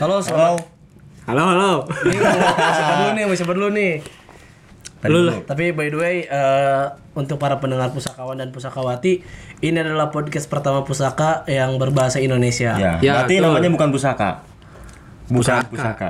Halo. Halo, halo. Ini mau siapa dulu nih? Mau siapa dulu nih? Lu lah. Tapi by the way, eh, untuk para pendengar pusakawan dan pusakawati, ini adalah podcast pertama pusaka yang berbahasa Indonesia. Ya, Ya, berarti betul. namanya bukan pusaka. Pusaka.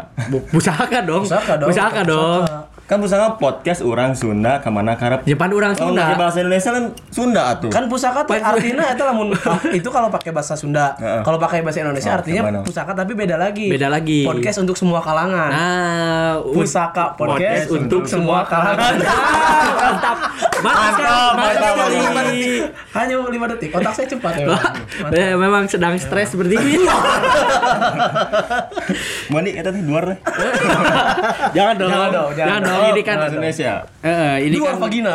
Pusaka dong. Pusaka dong. Pusaka dong. Kan pusaka podcast orang Sunda ke mana karep. Jepang orang Kalau pakai Sunda. bahasa Indonesia kan Sunda atuh. Kan pusaka tuh artinya itu lamun itu kalau pakai bahasa Sunda. Kalau pakai bahasa Indonesia Oh, artinya pusaka tapi beda lagi. Beda lagi. Podcast untuk semua kalangan. Nah, Pusaka podcast, podcast untuk semua kalangan. mantap. Mantap, Mantap. Hanya 5 detik. Otak saya cepat ya. Memang sedang stres seperti ini. Mandi kita tuh luar jangan dong. Jangan dong, jangan Jangan dong. Ini kan Indonesia. eh, eh, ini Luar kan vagina.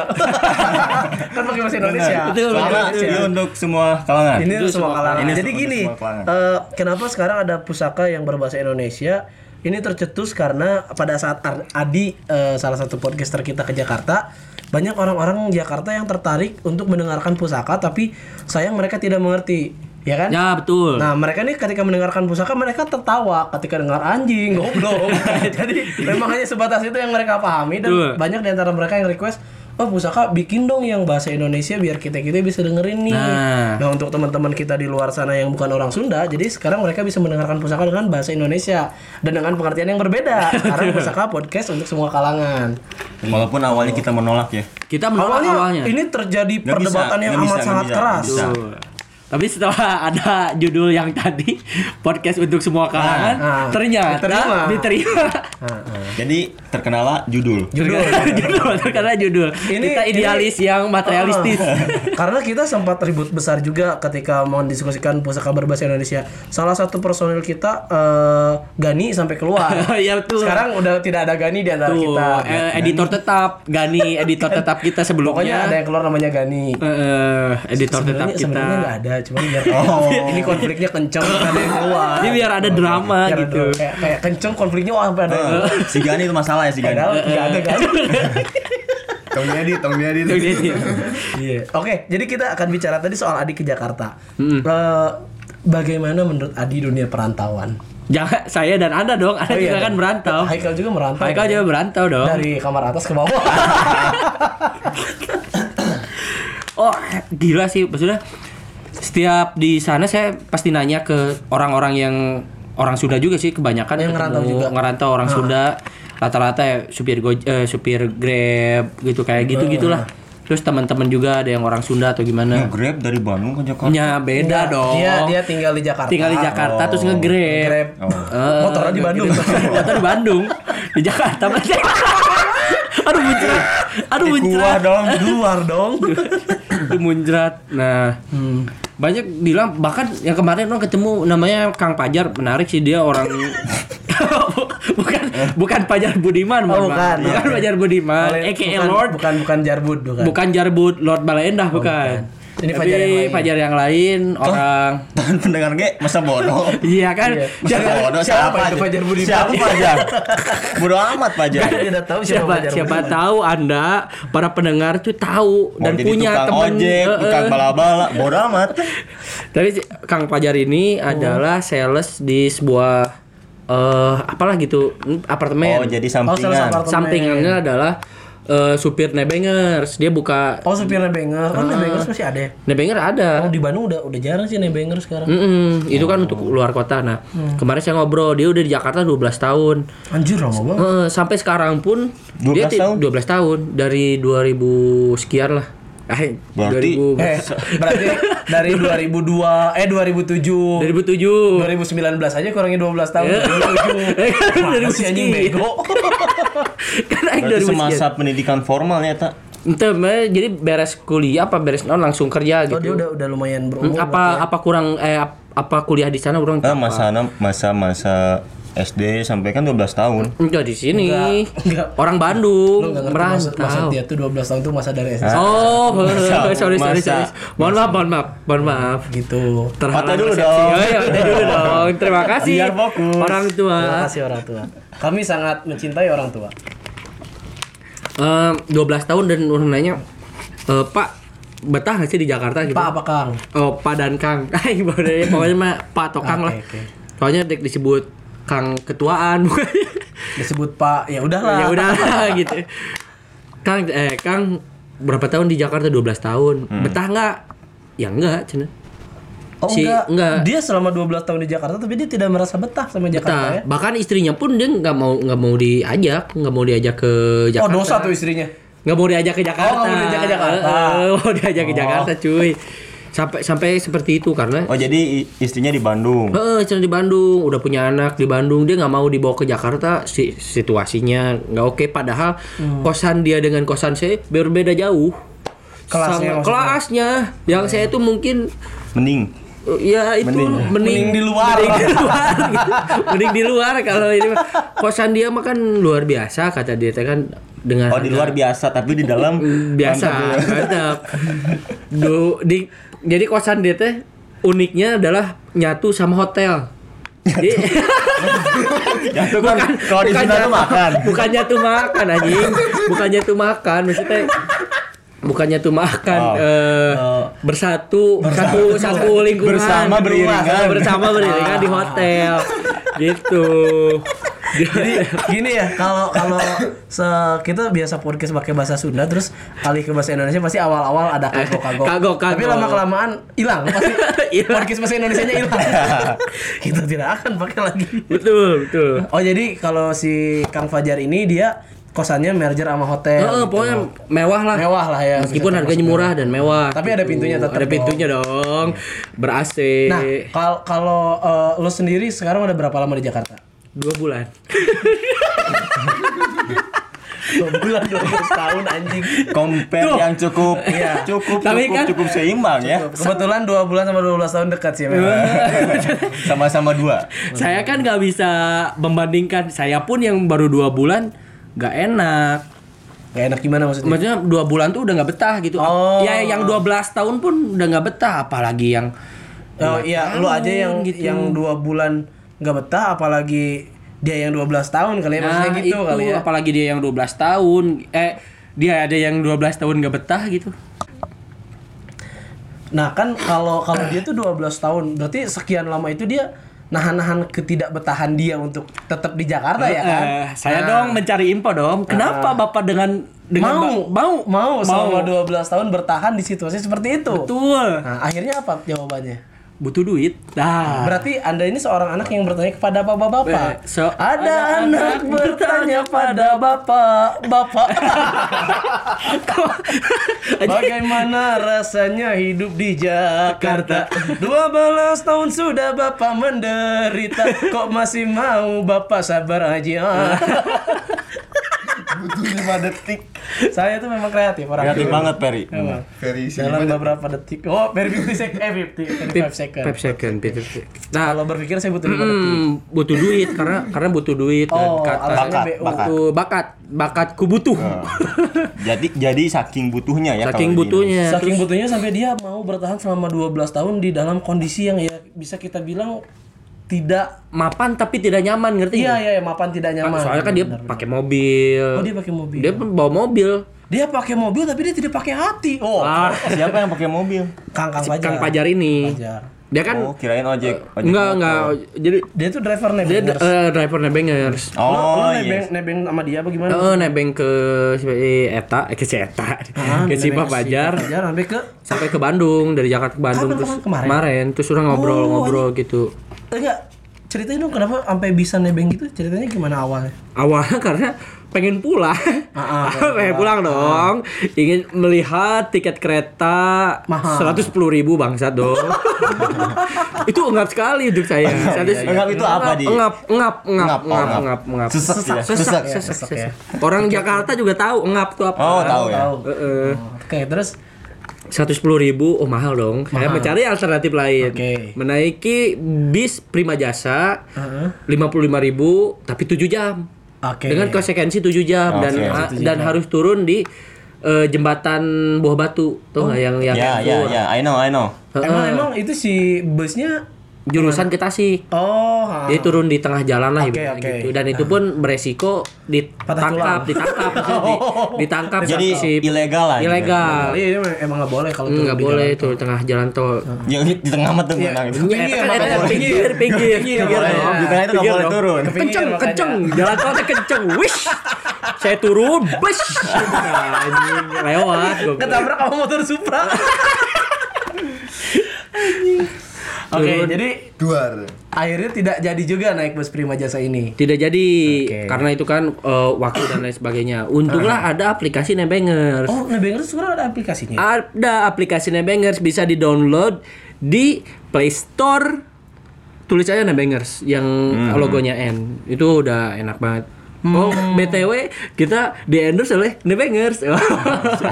kan pakai bahasa Indonesia. Betul, betul. ini untuk semua kalangan. Ini untuk semua kalangan. Ini Jadi gini, eh, kenapa sekarang ada pusaka yang berbahasa Indonesia? Ini tercetus karena pada saat Adi eh, salah satu podcaster kita ke Jakarta, banyak orang-orang Jakarta yang tertarik untuk mendengarkan pusaka tapi sayang mereka tidak mengerti. Ya kan? Ya, betul. Nah, mereka nih ketika mendengarkan pusaka mereka tertawa ketika dengar anjing, goblok. Jadi memang hanya sebatas itu yang mereka pahami dan Betul. banyak di antara mereka yang request, "Oh, pusaka bikin dong yang bahasa Indonesia biar kita-kita bisa dengerin nih." Nah. Nah, untuk teman-teman kita di luar sana yang bukan orang Sunda, jadi sekarang mereka bisa mendengarkan pusaka dengan bahasa Indonesia dan dengan pengertian yang berbeda. Karena pusaka podcast untuk semua kalangan. Walaupun awalnya kita menolak ya. Kita menolak Awalnya, awalnya. ini terjadi Nggak perdebatan bisa, yang amat bisa, sangat bisa, keras. bisa. Tapi setelah ada judul yang tadi podcast untuk semua kalangan, Nah, ternyata diterima. diterima. Jadi terkenallah judul. Judul. judul karena judul. Ini- kita idealis yang materialistis. Ah. Karena kita sempat ribut besar juga ketika mendiskusikan pusaka berbahasa Indonesia. Salah satu personil kita eh, Gani sampai keluar. ya betul. Sekarang udah tidak ada Gani di antara Tuh, kita. eh, editor tetap Gani, editor tetap kita Pokoknya sebelumnya. ada yang keluar namanya Gani. Eh, editor tetap Sebenarnya kita. sebenarnya nggak ada, cuma biar Oh. ini konfliknya kenceng ada yang keluar. Ini biar ada drama Biar ada- gitu. kayak, kayak kenceng konfliknya wah sampai ada Eh, si Gani itu masalah ya si Gani. Padahal nggak ada kan. Tong dia di, tong dia di. Tuh, dia nih. Iya. Oke, jadi kita akan bicara tadi soal Adi ke Jakarta. Mm-mm. Eh, bagaimana menurut Adi dunia perantauan? Jangan saya dan Anda dong, Anda Oh, iya, juga kan merantau. Haikal juga merantau. Haikal ya? juga merantau dong. Dari kamar atas ke bawah. Oh gila sih maksudnya setiap di sana saya pasti nanya ke orang-orang yang orang Sunda juga sih kebanyakan Yang ngerantau juga. ngerantau orang Sunda rata-rata ya supir go eh, supir Grab gitu kayak gitu gitulah terus teman-teman juga ada yang orang Sunda atau gimana Grab dari Bandung ke Jakarta. nya beda dong Dia dia tinggal di Jakarta. tinggal di Jakarta terus nge-grab Grab. Oh. Eh, Motornya di Bandung. motor di Bandung di Jakarta aduh muncrat aduh Di muncrat dong. Di luar dong. itu muncrat nah banyak bilang bahkan yang kemarin orang ketemu namanya Kang Pajar menarik sih dia orang bukan bukan Pajar Budiman Oh, bukan. bukan Pajar Budiman Oleh- aka bukan, Lord bukan bukan Jarbud bukan. bukan Jarbud Lord Balaendah bukan. bukan. Ini Tapi Fajar yang lain. Fajar yang lain orang Tahan pendengar ge masa bodoh. iya kan Iya. Masa bodoh Siapa siapa, itu aja? Fajar Budiman? Siapa Fajar? Bodoh amat Fajar. Kan dia tahu siapa, siapa Fajar siapa Budiman. tahu Anda para pendengar tuh tahu Mau dan jadi punya tukang temen ojek, eh. tukang bala-bala, bodoh amat. Tapi Kang Pajar ini Oh. adalah sales di sebuah eh apalah gitu apartemen. Oh, jadi Oh, sampingan. apartemen. Sampingannya adalah eh, supir nebengers. Dia buka Oh supirnya Banger, kan Nebengers masih ada ya? nebenger ada. Oh di Bandung udah udah jarang sih Nebenger sekarang. Mm-mm, itu kan untuk luar kota. Nah, Hmm. kemarin saya ngobrol, dia udah di Jakarta 12 tahun. Anjir lama banget. Eh, sampai sekarang pun 12 dia tahun? 12 tahun dari 2000 sekian lah. Eh, Berarti- 2000 Eh, berarti dari 2002 eh 2007 2007. 2019 aja kurangin 12 tahun Eh, 2007. kan Mana 2000 sih anjing sekian. bego. kan aing Berarti 2000 sekian. semasa pendidikan formal ya, tak? Ente, me- jadi beres kuliah apa beres non langsung kerja Oh gitu. dia udah udah lumayan Hmm, berumur. apa apa kurang eh ap- apa kuliah di sana kurang Ah, masa masa masa SD sampai kan 12 tahun. Enggak di sini. Enggak, enggak. Orang Lu Bandung nggak ngerti maksud, maksud merantau. dia tuh 12 tahun tuh masa dari SD Oh, Masa- sorry, sorry, sorry. masa- Mohon maaf, mohon maaf, mohon maaf. gitu. Foto dulu persepsi. dong. Oh, iya, foto dulu dong. Terima kasih. Biar fokus. Orang tua. Terima kasih orang tua. Kami sangat mencintai orang tua. Eh, 12 tahun dan orang nanya, "Eh, Pak, betah nggak sih di Jakarta gitu? Pak apa Kang? Oh, Pak dan Kang. Ay. Pokoknya mah Pak atau Kang Oke, lah. oke. Soalnya dek disebut Kang ketuaan. Disebut Pak, ya udahlah. ya udah gitu. Kang eh Kang berapa tahun di Jakarta 12 tahun. Betah nggak? Ya enggak, cina. Oh Si- enggak. enggak. Dia selama 12 tahun di Jakarta tapi dia tidak merasa betah sama Jakarta Betah. ya. Bahkan istrinya pun dia nggak mau nggak mau diajak, nggak mau diajak ke Oh Jakarta. dosa tuh istrinya. nggak mau diajak ke Jakarta. Oh, nggak mau diajak ke Jakarta. Eh, mau diajak ke Oh. Jakarta, cuy. Sampai sampai seperti itu karena Oh jadi istrinya di Bandung. Heeh, cina di Bandung, udah punya anak di Bandung, dia nggak mau dibawa ke Jakarta, si situasinya nggak oke. Padahal Hmm. kosan dia dengan kosan saya berbeda jauh. Kelasnya Sama- kelasnya, yang saya itu mungkin Mending. ya itu Mending. mending, Mending di luar. mending di luar, gitu. mending di luar kalau ini mah. kosan dia mah kan luar biasa kata dia kan dengan Oh di luar biasa tapi di dalam biasa mantap Du, di jadi kosan dia teh uniknya adalah nyatu sama hotel. Jadi, Ya itu kan kalau di sana tuh makan. bukannya tuh makan anjing. Bukannya tuh makan maksudnya bukannya tuh makan Oh. eh, bersatu. satu satu lingkungan. Bersama beriringan. bersama beriringan di hotel. Gitu Jadi gini ya, kalau kalau kita biasa podcast pakai bahasa Sunda terus kali ke bahasa Indonesia pasti awal-awal ada kagok-kagok. Kagok, kagok. Tapi lama kelamaan hilang pasti. Podcast bahasa Indonesia-nya hilang. kita tidak akan pakai lagi. betul betul Oh jadi kalau si Kang Fajar ini dia kosannya merger sama hotel. Heeh, gitu. pokoknya mewah lah mewah lah ya. Meskipun harganya murah dan mewah. Tapi ada pintunya tetap Ada pintunya dong. Ber AC. Nah, kalau kalau eh, lo sendiri sekarang udah berapa lama di Jakarta? Dua bulan. Dua bulan, dua belas tahun anjing. Compare yang cukup Iya. cukup Tapi cukup kan- cukup seimbang ya. Kebetulan dua bulan sama 12 tahun dekat sih memang. Sama-sama dua. saya kan nggak bisa membandingkan. Saya pun yang baru dua bulan nggak enak. Gak enak gimana maksudnya? Maksudnya dua bulan tuh udah nggak betah gitu. Oh. Ya yang 12 tahun pun udah nggak betah. Apalagi yang Oh iya, lu aja yang gitu. yang dua bulan nggak betah, apalagi dia yang 12 tahun kali ya maksudnya nah, gitu itu, kali ya. apalagi dia yang 12 tahun. Eh dia ada yang 12 tahun nggak betah gitu. Nah kan kalau kalau dia tuh 12 tahun, berarti sekian lama itu dia nahan-nahan ketidakbetahan dia untuk tetap di Jakarta ya kan? Eh, saya Nah. dong mencari info dong. Kenapa Bapak dengan dengan mau, ba- mau, mau selama 12 tahun bertahan di situasi seperti itu. betul Nah, akhirnya apa jawabannya? Butuh duit. Nah, Berarti Anda ini seorang anak yang bertanya kepada bapak-bapak. Eh, so- ada anak bertanya pada bapak, bapak. Bagaimana rasanya hidup di Jakarta? 12 tahun sudah bapak menderita, kok masih mau bapak sabar aja? Butuh 5 detik. Saya tuh memang kreatif orang. Kreatif banget Peri. Memang. Dalam beberapa detik. Oh, very 50 second, eh 50, 35 second. 5 second, 5 Nah, Kalau berpikir saya butuh 5 detik. hmm, butuh duit karena karena butuh duit dan Oh, alasannya Bakat, bakat. butuh bakat, bakatku butuh. Jadi jadi saking butuhnya ya Saking butuhnya. Saking butuhnya sampai dia mau bertahan selama 12 tahun di dalam kondisi yang ya bisa kita bilang tidak Mapan tapi tidak nyaman, ngerti? iya iya iya, mapan tidak nyaman. Soalnya kan dia pakai mobil. Oh, dia pakai mobil. Dia bawa mobil. Dia pakai mobil tapi dia tidak pakai hati. Oh, Ah. Siapa yang pakai mobil? Kang Kang Fajar. Kang Pajar ini. Pajar. Dia kan Oh, kirain ojek. ojek enggak motor. enggak jadi Dia tuh driver dia nebeng. eh, driver nebengers. lo, lo Oh, nebeng, iya. nebeng sama dia apa gimana? Oh, nebeng ke si Eta, eh, ke si Eta, Ah, ke si Pak Pajar Pajar sampai ke sampai ke Bandung dari Jakarta ke Bandung Kapan, terus kapan? Kemarin? terus orang ngobrol-ngobrol gitu. Enggak ceritain dong kenapa sampai bisa nebeng gitu ceritanya gimana awalnya Awalnya karena pengen pulang, Ah, ah, pengen pulang dong, ingin melihat tiket kereta Mahal. seratus sepuluh ribu bangsat dong. itu enggap sekali untuk saya. Seratus- Enggak itu apa di? Engap, engap, engap, Engap, oh, engap, engap. engap, engap. Sesek ya? Sesek, Sesek. sesek, Sesek sesek. ya. Orang Jakarta juga tahu engap tuh apa. Oh, tahu ya. Heeh. oke terus 110.000 ribu, oh mahal dong. Saya Mahal. mencari alternatif lain. Oke. Menaiki bis Prima Jasa Heeh. 55.000 ribu, tapi 7 jam. Oke. Dengan konsekuensi 7 jam dan Oke. ha- dan harus turun di eh, jembatan Buah Batu. Tuh nggak yang yang Ya, ya, ya. I know, I know. Emang emang itu si busnya jurusan ke Tasik. oh ha. Dia turun di tengah jalan lah ibaratnya oke. gitu. Dan itu pun beresiko ditangkap, ditangkap, di- ditangkap Jadi si ilegal lah. ilegal. Iya, ini emang nggak boleh kalau turun Nggak di boleh jalan itu di tengah jalan tol. Ya, di tengah mah tuh Iya. menang itu. Pinggir, pinggir, pinggir. Di tengah itu nggak Pinggir boleh turun. Pinggir, Kenceng, kenceng, jalan tolnya kenceng, wish. Saya turun. Anjing, lewat. Ketabrak sama motor Supra. Oke, Turun. jadi Duar. akhirnya tidak jadi juga naik bus Prima Jasa ini. Tidak jadi Oke. karena itu kan eh, waktu dan lain sebagainya. Untunglah ada aplikasi Nebengers. Oh, Nebengers sekarang ada aplikasinya. Ada aplikasi Nebengers bisa di-download di Play Store. Tulis aja Nebengers yang logonya N. Itu udah enak banget. Oh, BTW kita di endorse oleh Nebengers.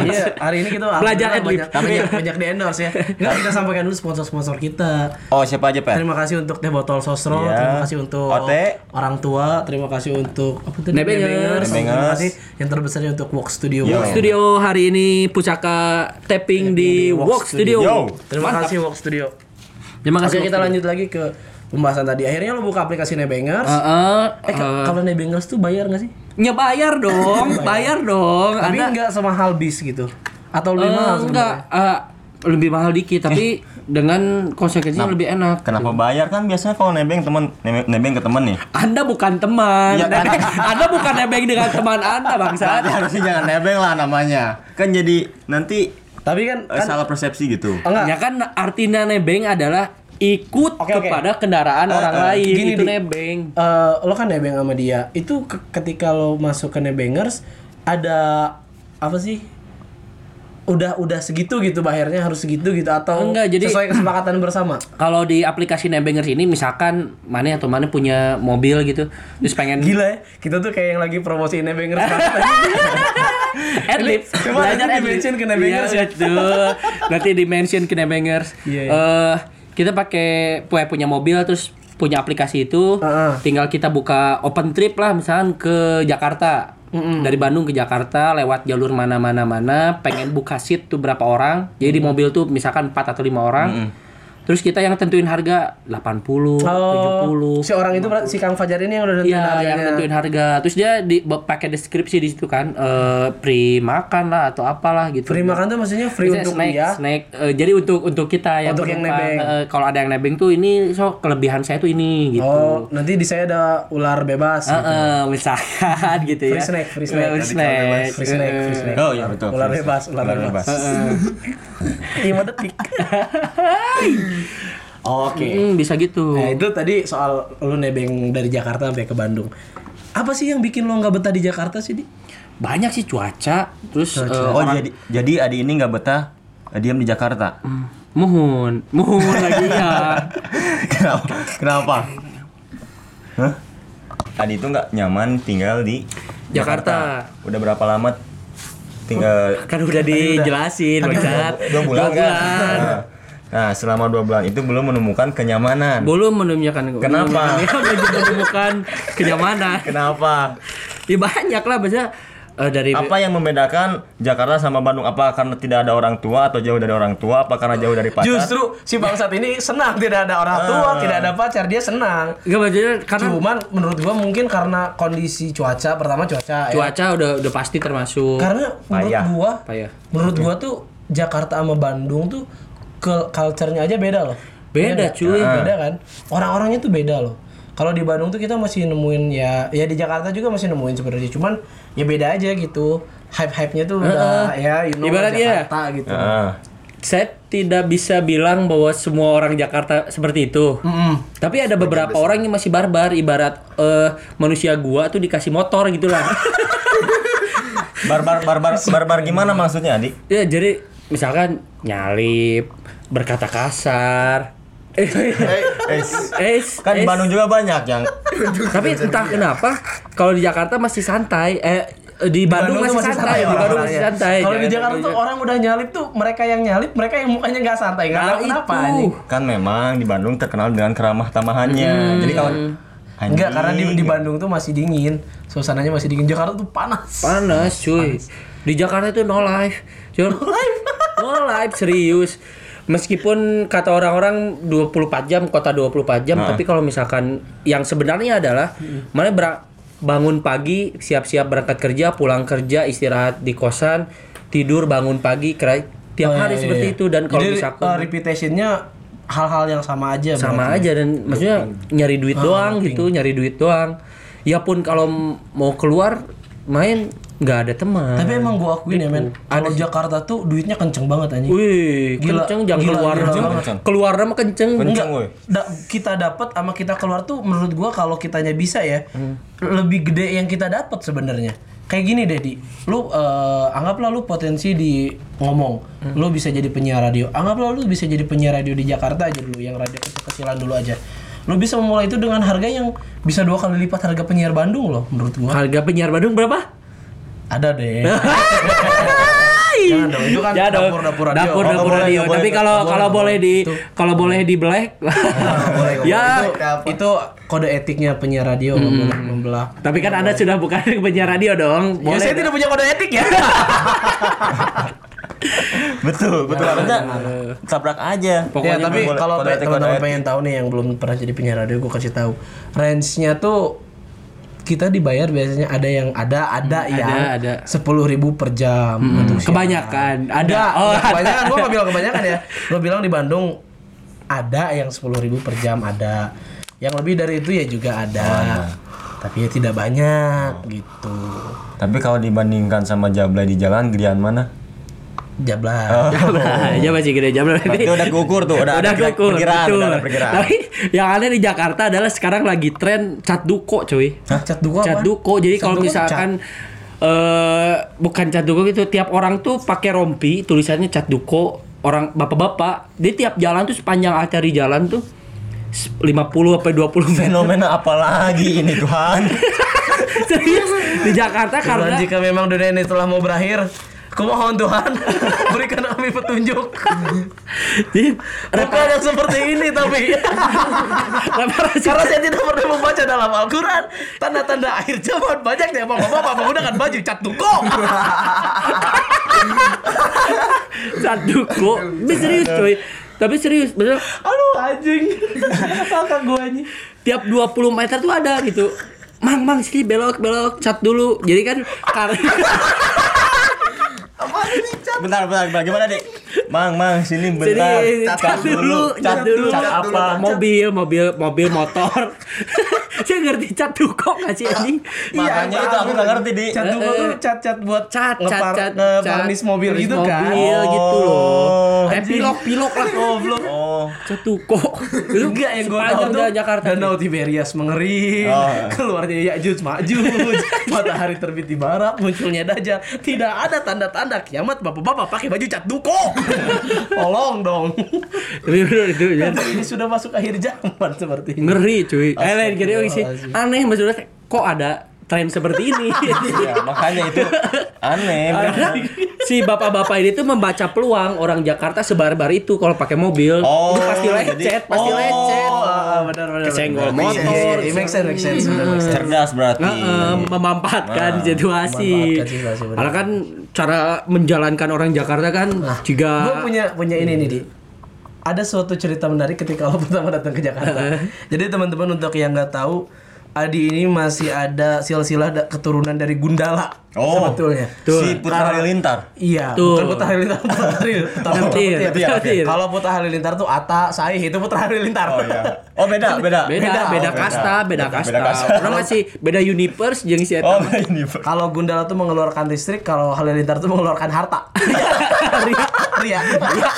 Iya, hari ini kita Belajar banyak, banyak, banyak di endorse ya. Nggak, kita sampaikan dulu sponsor-sponsor kita. Oh, siapa aja, Pak? Terima kasih untuk teh botol sosro, Iya. terima kasih untuk Ote. orang tua, terima kasih untuk apa tadi? Nebengers. terima Nebengers. kasih yang terbesarnya untuk Walk Studio. Yo. Studio hari ini pusaka tapping di Walk Studio. Terima Mantap. kasih Walk Studio. Terima Oke, kasih. kita lanjut lagi ke pembahasan tadi. Akhirnya lo buka aplikasi Nebengers. Heeh. eh, ka- kalau Nebengers tuh bayar nggak sih? Ya bayar dong, bayar dong. Tapi Ada nggak semahal bis gitu. Atau lebih Eh, mahal enggak eh, lebih mahal dikit tapi dengan konsekuensinya lebih enak. Kenapa bayar kan biasanya kalau nebeng teman nebeng, nebeng ke teman nih. Anda bukan teman. Iya, kan? anda bukan nebeng dengan teman Anda, Bangsa. Harusnya jangan nebeng lah namanya. Kan jadi nanti Tapi kan, eh, kan salah persepsi gitu. Enggak. Ya kan artinya nebeng adalah ikut oke. kepada kendaraan orang lain Gini, itu Di. nebeng. Eh, lo kan nebeng sama dia itu ke- ketika lo masuk ke nebengers ada apa sih udah udah segitu gitu bayarnya harus segitu gitu atau Enggak, jadi- sesuai kesepakatan bersama Kalau di aplikasi nebengers ini misalkan mana atau mana punya mobil gitu, terus pengen gila ya kita tuh kayak yang lagi promosiin nebengers Adlib. Coba nanti adlib. di-mention ke Nebengers ya. betul. Nanti di mention ke Nebengers. Iya. Eh, kita pakai punya punya mobil terus punya aplikasi itu. Heeh. Tinggal kita buka open trip lah misalkan ke Jakarta. Dari Bandung ke Jakarta lewat jalur mana-mana mana pengen buka seat tuh berapa orang. Jadi di mobil tuh misalkan 4 atau 5 orang. Terus kita yang tentuin harga 80, 70. si orang itu berarti- si Kang Fajar ini yang udah nentuin yang harganya. nentuin harga. Terus dia di pakai deskripsi di situ kan, eh free makan lah atau apalah gitu. free makan tuh maksudnya free Misalnya untuk snack, dia snack. Eh, jadi untuk untuk kita yang Untuk yang nebeng. eh, kalau ada yang nebeng tuh ini so kelebihan saya tuh ini gitu. oh nanti di saya ada ular bebas Eh, gitu. eh, misalkan gitu ya. Free snack, free snack. Eh, Tadi snack. free snack free snack Oh iya betul. ular bebas ular, bebas, lima detik oke Hmm, bisa gitu. Nah itu tadi soal lu nebeng dari Jakarta sampai ke Bandung. Apa sih yang bikin lo nggak betah di Jakarta sih di? Banyak sih cuaca, terus eh, Oh orang jadi jadi Adi ini nggak betah eh, diam di Jakarta. muhun, muhun lagi ya. Kenapa? Kenapa? Hah? Adi itu nggak nyaman tinggal di Jakarta. Udah berapa lama tinggal? Kan udah dijelasin, Bangsat. Dua bulan Dua kan? bulan. Nah, Nah, selama dua bulan itu belum menemukan kenyamanan. Belum menemukan Kenapa? belum menemukan kenyamanan. Kenapa? Ya banyak lah biasanya eh, dari Apa yang membedakan Jakarta sama Bandung? Apa karena tidak ada orang tua atau jauh dari orang tua? Apa karena jauh dari pacar? Justru si bangsat ini senang tidak ada orang tua, tidak ada pacar, dia senang. Enggak maksudnya karena Cuman menurut gua mungkin karena kondisi cuaca pertama cuaca ya. cuaca udah udah pasti termasuk Karena menurut Payah. gua apa ya? menurut gua tuh Jakarta sama Bandung tuh culture-nya aja beda loh. Beda, nggak? cuy. Beda kan? Orang-orangnya tuh beda loh. Kalau di Bandung tuh kita masih nemuin ya ya di Jakarta juga masih nemuin sebenarnya cuman ya beda aja gitu. Hype-hype-nya tuh udah ya you know Ibarat iya. Jakarta gitu. Heeh. Saya tidak bisa bilang bahwa semua orang Jakarta seperti itu. Mm-mm. Tapi ada beberapa orang yang masih barbar, ibarat eh, manusia gua tuh dikasih motor gitu lah. Barbar barbar barbar gimana maksudnya, Adi? ya jadi misalkan nyalip, berkata kasar. Eh, Eh, eh, kan di Bandung juga banyak yang Tapi entah kenapa kalau di Jakarta masih santai. Eh eh, di Bandung, tuh masih santai, di Bandung masih orang-orangnya. santai. Kalau di Jangan Jakarta sampai- tuh orang udah nyalip tuh mereka yang nyalip, mereka yang mukanya nggak santai, nggak Nah, tahu kenapa itu. anjing. Kan memang di Bandung terkenal dengan keramah tamahannya. Jadi kalau Enggak, karena di, di Bandung tuh masih dingin. Suasananya masih dingin. Jakarta tuh panas. Panas cuy. Di Jakarta itu no life. Cuman, no life serius. Meskipun kata orang-orang 24 jam, kota 24 jam, tapi kalau misalkan yang sebenarnya adalah mana ber- bangun pagi, siap-siap berangkat kerja, pulang kerja, istirahat di kosan, tidur, bangun pagi, kira tiap Oh, hari iya, seperti iya. itu dan kalau misalkan uh, reputationnya hal-hal yang sama aja sama berarti. aja dan maksudnya nyari duit doang gitu nyari duit doang ya pun kalau mau keluar main nggak ada teman. Tapi emang gua akuin ya men, kalau Jakarta tuh duitnya kenceng banget anjing. wih Gila, kenceng jangan gila, keluar. gila keluar mah kenceng. Kenceng woi. Da- kita dapat sama kita keluar tuh menurut gua kalau kitanya bisa ya Hmm. lebih gede yang kita dapat sebenarnya. Kayak gini deh di. Lu eh, anggaplah lu potensi di ngomong. Hmm. lu bisa jadi penyiar radio. Anggaplah lu bisa jadi penyiar radio di Jakarta aja dulu yang radio kecil-kecilan dulu aja. Lu bisa memulai itu dengan harga yang bisa dua kali lipat harga penyiar Bandung loh menurut gua. Harga penyiar Bandung berapa ada deh. Jangan dong, itu kan ya dong. dapur-dapur radio. dapur Oh, dapur boleh, radio. boleh, tapi kalau boleh, kalau boleh di kalau boleh di black. Ya. itu, itu kode etiknya penyiar radio boleh membelah. Tapi kan anda sudah bukan penyiar radio dong. Ya saya tidak punya kode etik ya. Betul, betul. Harusnya tabrak aja. ya Pokoknya tapi boleh- kalau kode pe- etik, teman-teman pengen tahu nih yang belum pernah jadi penyiar radio gue kasih tahu. Range-nya tuh kita dibayar biasanya ada yang ada ada yang Hmm, ada. sepuluh ribu per jam untuk siaran. kebanyakan ada Enggak, oh enggak kebanyakan gue gak bilang kebanyakan ya. Gue bilang di Bandung ada yang sepuluh ribu per jam ada. Yang lebih dari itu ya juga ada. Tapi ya tidak banyak gitu. Tapi kalau dibandingkan sama Jablay di jalan gedean mana? Jablah. ya masih gede jam Berarti udah kukur tuh, udah, ada kukur, perkiraan, betul. udah ada perkiraan. Tapi yang ada di Jakarta adalah sekarang lagi tren cat duko, cuy. Cat duko Cat apa? duko. Jadi kalau misalkan eh bukan cat duko gitu, tiap orang tuh pakai rompi, tulisannya cat duko. Orang bapak-bapak, di tiap jalan tuh sepanjang arteri jalan tuh 50 sampai 20 meter. Fenomena apa lagi ini Tuhan? Serius di Jakarta karena jika memang dunia ini telah mau berakhir, kumohon Tuhan berikan kami petunjuk. Bukan yang seperti ini tapi karena saya tidak pernah membaca dalam Al-Quran tanda-tanda akhir zaman banyak ya bapak-bapak menggunakan baju cat duko. cat duko. Serius cuy. Tapi serius, bener. Aduh anjing. Kakak gua anjing. tiap 20 meter tuh ada gitu. Mang, mang, sini belok, belok, cat dulu. Jadi kan karena bentar, bentar, bentar. Gimana, Dik? Mang, mang, sini bentar. cat, dulu, cat dulu. Cat apa? Mobil, mobil, mobil, motor. Saya ngerti cat duko nggak sih anjing? Makanya itu aku nggak ngerti, Dik. Cat duko tuh cat-cat buat Cat, cat, cat, ngevarnis cat, mobil gitu kan. Mobil gitu loh. Oh. Kayak pilok, pilok lah. Goblok. Oh. Cat duko. Itu Enggak yang gue tahu tuh Jakarta. Danau Tiberias mengering, Oh. keluarnya Ya'juj Ma'juj, matahari terbit di barat, munculnya Dajjal. Tidak ada tanda-tanda kiamat bapak-bapak pakai baju cat duko. Tolong dong. Tapi bener itu ya. Ini sudah masuk akhir zaman seperti ini. Ngeri cuy. Eh lain kira sih. Aneh maksudnya kok ada tren seperti ini. Ya, makanya itu aneh. Karena si bapak-bapak ini tuh membaca peluang orang Jakarta sebar-bar itu kalau pakai mobil. Oh, itu pasti lecet, jadi- pasti oh. lecet. Ah, benar benar. Kesenggol benar. motor. Iya, iya, iya, make sense, make sense, benar, make sense. Cerdas berarti. Heeh, memanfaatkan Nah, situasi. memanfaatkan situasi, benar. Karena kan cara menjalankan orang Jakarta kan juga Gue punya punya ini nih di. Ada suatu cerita menarik ketika lo pertama datang ke Jakarta. Jadi teman-teman untuk yang nggak tahu, Adi ini masih ada silsilah da- keturunan dari Gundala Oh. sebetulnya. Si Putra Halilintar. Iya, Tuh. bukan Putra Halilintar, Putra Halilintar. Putra Ngerti, Halilintar. ngerti, ngerti. Kalau Putra Halilintar tuh Ata, Saih itu Putra Halilintar. Oh iya. Oh beda, beda. beda, beda, Oh, kasta, beda, Beda kasta. kasta. Orang masih beda universe jeung si eta. Oh beda ini. Kalau Gundala tuh mengeluarkan listrik, kalau Halilintar tuh mengeluarkan harta. Ria, ria, ria,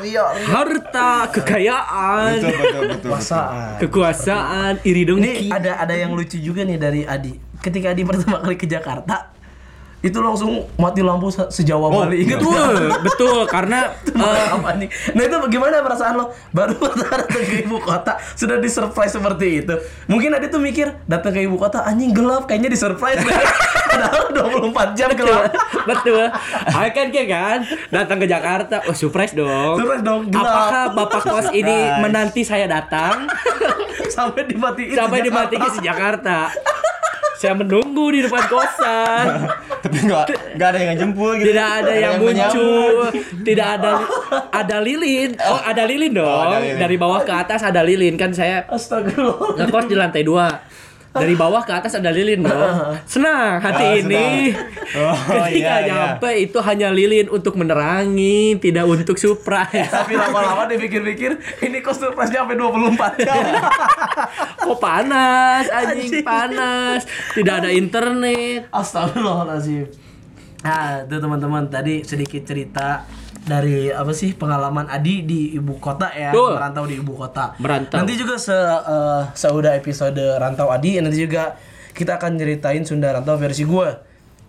ria, ria. Harta, kekayaan, Betul betul betul. Kekuasaan. kekuasaan, iri dong Ini ada ada yang lucu juga nih dari Adi. Ketika Adi pertama kali ke Jakarta, itu langsung mati lampu se- sejawa Bali. Ingat Betul, betul karena Apa nih? Nah itu bagaimana perasaan lo baru datang ke ibu kota sudah disurprise seperti itu? Mungkin Adi tuh mikir datang ke ibu kota anjing gelap kayaknya disurprise. Padahal 24 jam gelap. betul. I kan kayak kan datang ke Jakarta, oh surprise dong. Surprise dong, gelap. Apakah bapak kos ini Surprise. menanti saya datang Sampai dimatiin. sampai apa? di Jakarta? Saya menunggu di depan kosan. Tapi enggak enggak ada yang ngejemput gitu. Tidak ada yang muncul, tidak ada ada lilin. Oh, ada lilin dong. Oh, ada lilin. Dari bawah ke atas ada lilin kan saya Astagfirullah. ngekos di lantai dua. Dari bawah ke atas ada lilin dong. Senang hati Ah, ini. Oh, Ketika iya, iya. nyampe itu hanya lilin untuk menerangi, tidak untuk surprise. Tapi lama-lama dipikir-pikir ini kok surprise sampai 24 jam. Kok panas, anjing Anjing. panas. Tidak ada internet. Astagfirullahaladzim. Nah, itu teman-teman tadi sedikit cerita dari apa sih pengalaman Adi di ibu kota ya, Betul. merantau di ibu kota. Merantau. Nanti juga se eh, seudah episode rantau Adi, nanti juga kita akan ceritain Sunda rantau versi gue,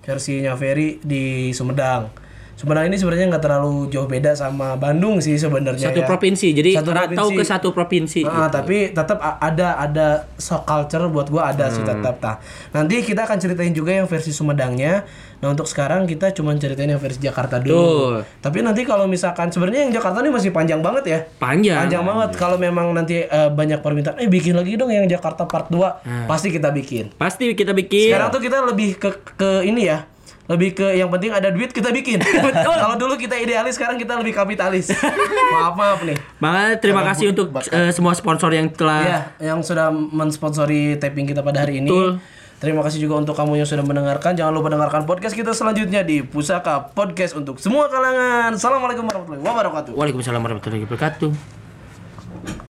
versinya Ferry di Sumedang. Sumedang ini sebenarnya nggak terlalu jauh beda sama Bandung sih sebenarnya. Satu ya. provinsi. Jadi Satu provinsi. ke satu provinsi. Ah, tapi tetap ada ada shock culture buat gua ada sih Hmm. tetap tah. Nanti kita akan ceritain juga yang versi Sumedangnya. Nah, untuk sekarang kita cuma ceritain yang versi Jakarta dulu. Betul. Tapi nanti kalau misalkan sebenarnya yang Jakarta ini masih panjang banget ya. Panjang. Panjang banget kalau memang nanti eh, banyak permintaan eh bikin lagi dong yang Jakarta part 2. Hmm. Pasti kita bikin. Pasti kita bikin. Sekarang tuh kita lebih ke ke ini ya. Lebih ke yang penting ada duit kita bikin. kalau dulu kita idealis, sekarang kita lebih kapitalis. maaf maaf nih. Makanya terima kasih untuk eh, semua sponsor yang telah Iya, yang sudah mensponsori taping kita pada hari ini. Betul. Terima kasih juga untuk kamu yang sudah mendengarkan. Jangan lupa dengarkan podcast kita selanjutnya di Pusaka Podcast untuk semua kalangan. Assalamualaikum warahmatullahi wabarakatuh. Waalaikumsalam warahmatullahi wabarakatuh.